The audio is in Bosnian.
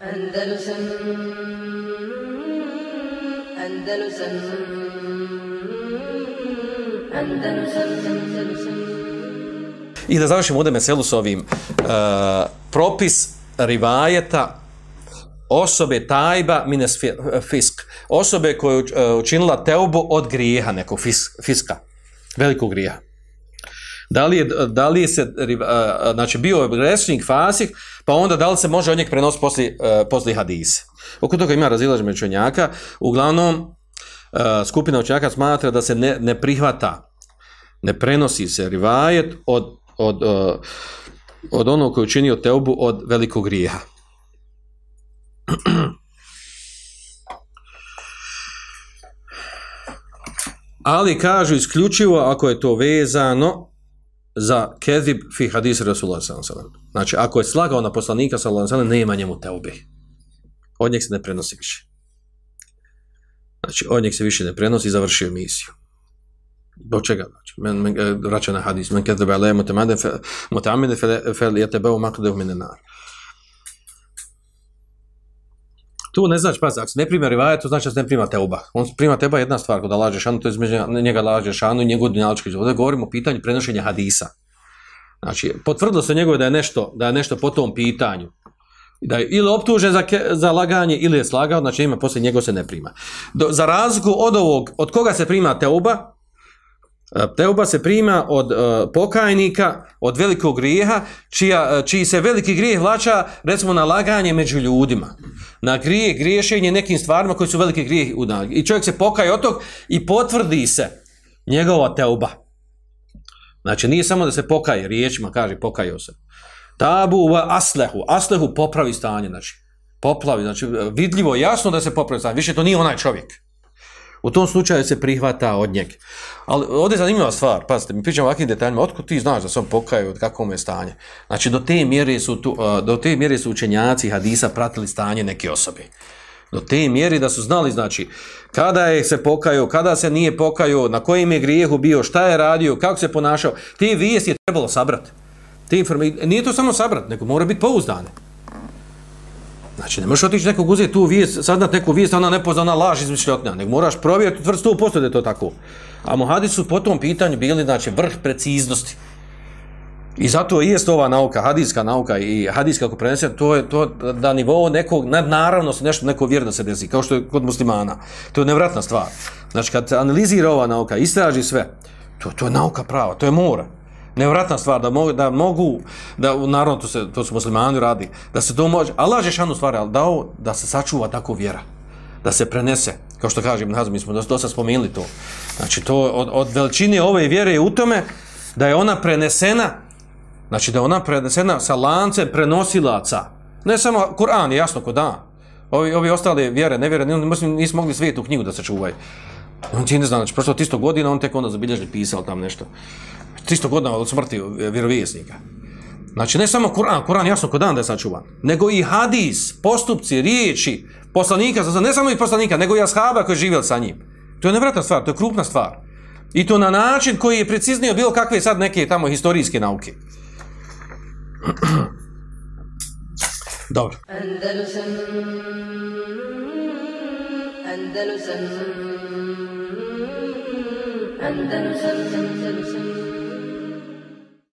Andalusam Andalusam Andalusam Andalusam I da završimo ovdje meselu s ovim. Uh, propis rivajeta osobe tajba mines fisk. Osobe koja je e, učinila teubu od grijeha nekog fiska. Velikog grijeha. Da li je, da li je se, znači bio je grešnik, fasik, pa onda da li se može od njeg prenositi poslije, uh, poslije hadise. Oko toga ima razilaž među učenjaka. Uglavnom, e, skupina učenjaka smatra da se ne, ne prihvata, ne prenosi se rivajet od od, e, od onog koji učinio teubu od velikog grijeha. Ali kažu isključivo ako je to vezano za kezib fi hadis Rasulullah sallallahu Znači, ako je slagao na poslanika sallallahu alejhi nema njemu teube. Od njeg se ne prenosi više. Znači, od njeg se više ne prenosi i završio emisiju. Do čega znači? Men, men, eh, vraća na hadis. Men kezib bale mutamade mutamade fel yatabu maqdahu min an-nar. Tu ne znači, pazi, ako se ne prima rivaja, to znači da se ne prima teuba. On prima teuba jedna stvar, kada laže šanu, to je između njega laže šanu i njegov dunjalički život. Ovdje govorimo o pitanju prenošenja hadisa. Znači, potvrdilo se njegove da je nešto, da je nešto po tom pitanju. Da je ili optužen za, ke, za laganje, ili je slagao, znači ima, poslije njegov se ne prima. Do, za razliku od ovog, od koga se prima teuba, E, teuba se prima od uh, pokajnika, od velikog grijeha, čija, e, čiji se veliki grijeh vlača, recimo, na laganje među ljudima. Na grije, griješenje nekim stvarima koji su veliki grijeh u dan. I čovjek se pokaje od tog i potvrdi se njegova teuba. Znači, nije samo da se pokaje riječima, kaže, pokajao se. Tabu u aslehu. Aslehu popravi stanje, znači. Poplavi, znači, vidljivo, jasno da se popravi stanje. Više to nije onaj čovjek. U tom slučaju se prihvata od njega. Ali ovdje je zanimljiva stvar, pazite, mi pričamo ovakvim detaljima, otkud ti znaš da sam pokaju, od kakvom je stanje? Znači, do te mjere su, tu, do te mjere su učenjaci hadisa pratili stanje neke osobe. Do te mjere da su znali, znači, kada je se pokajao, kada se nije pokajao, na kojim je grijehu bio, šta je radio, kako se ponašao, te vijesti je trebalo sabrati. Te informacije, nije to samo sabrat, nego mora biti pouzdane. Znači, ne možeš otići nekog uzeti tu vijest, saznat neku vijest, ona nepoznana laž izmišljotnja, nego moraš provjeriti tvrd 100% da je to tako. A muhadi su po tom pitanju bili, znači, vrh preciznosti. I zato i jest ova nauka, hadijska nauka i hadijska ako prenese, to je to da nivo nekog, naravno se nešto, neko vjerno se desi, kao što je kod muslimana. To je nevratna stvar. Znači, kad analizira ova nauka, istraži sve, to, to je nauka prava, to je mora nevratna stvar da mogu da mogu da naravno to se to su muslimani radi da se to može Allah je šanu stvar al dao da se sačuva tako vjera da se prenese. Kao što kažem nazmi smo da dosta spomenuli to. Znači to od, od veličine ove vjere je u tome da je ona prenesena znači da je ona prenesena sa lancem prenosilaca. Ne samo Kur'an jasno ko da ovi ovi ostale vjere nevjere nisu, nisu mogli svetu knjigu da se čuvaju on ti ne zna znači prošlo tisto godina on tek onda zabilježni pisao tam nešto. 300 godina od smrti vjerovijesnika. Znači, ne samo Kur'an, Kur'an jasno kod dan da je sačuvan, nego i hadis, postupci, riječi, poslanika, ne samo i poslanika, nego i ashaba koji je živjeli sa njim. To je nevratna stvar, to je krupna stvar. I to na način koji je preciznio bilo kakve sad neke tamo historijske nauke. Dobro. Andalusam, Andalusam, Andalusam, Andalusam.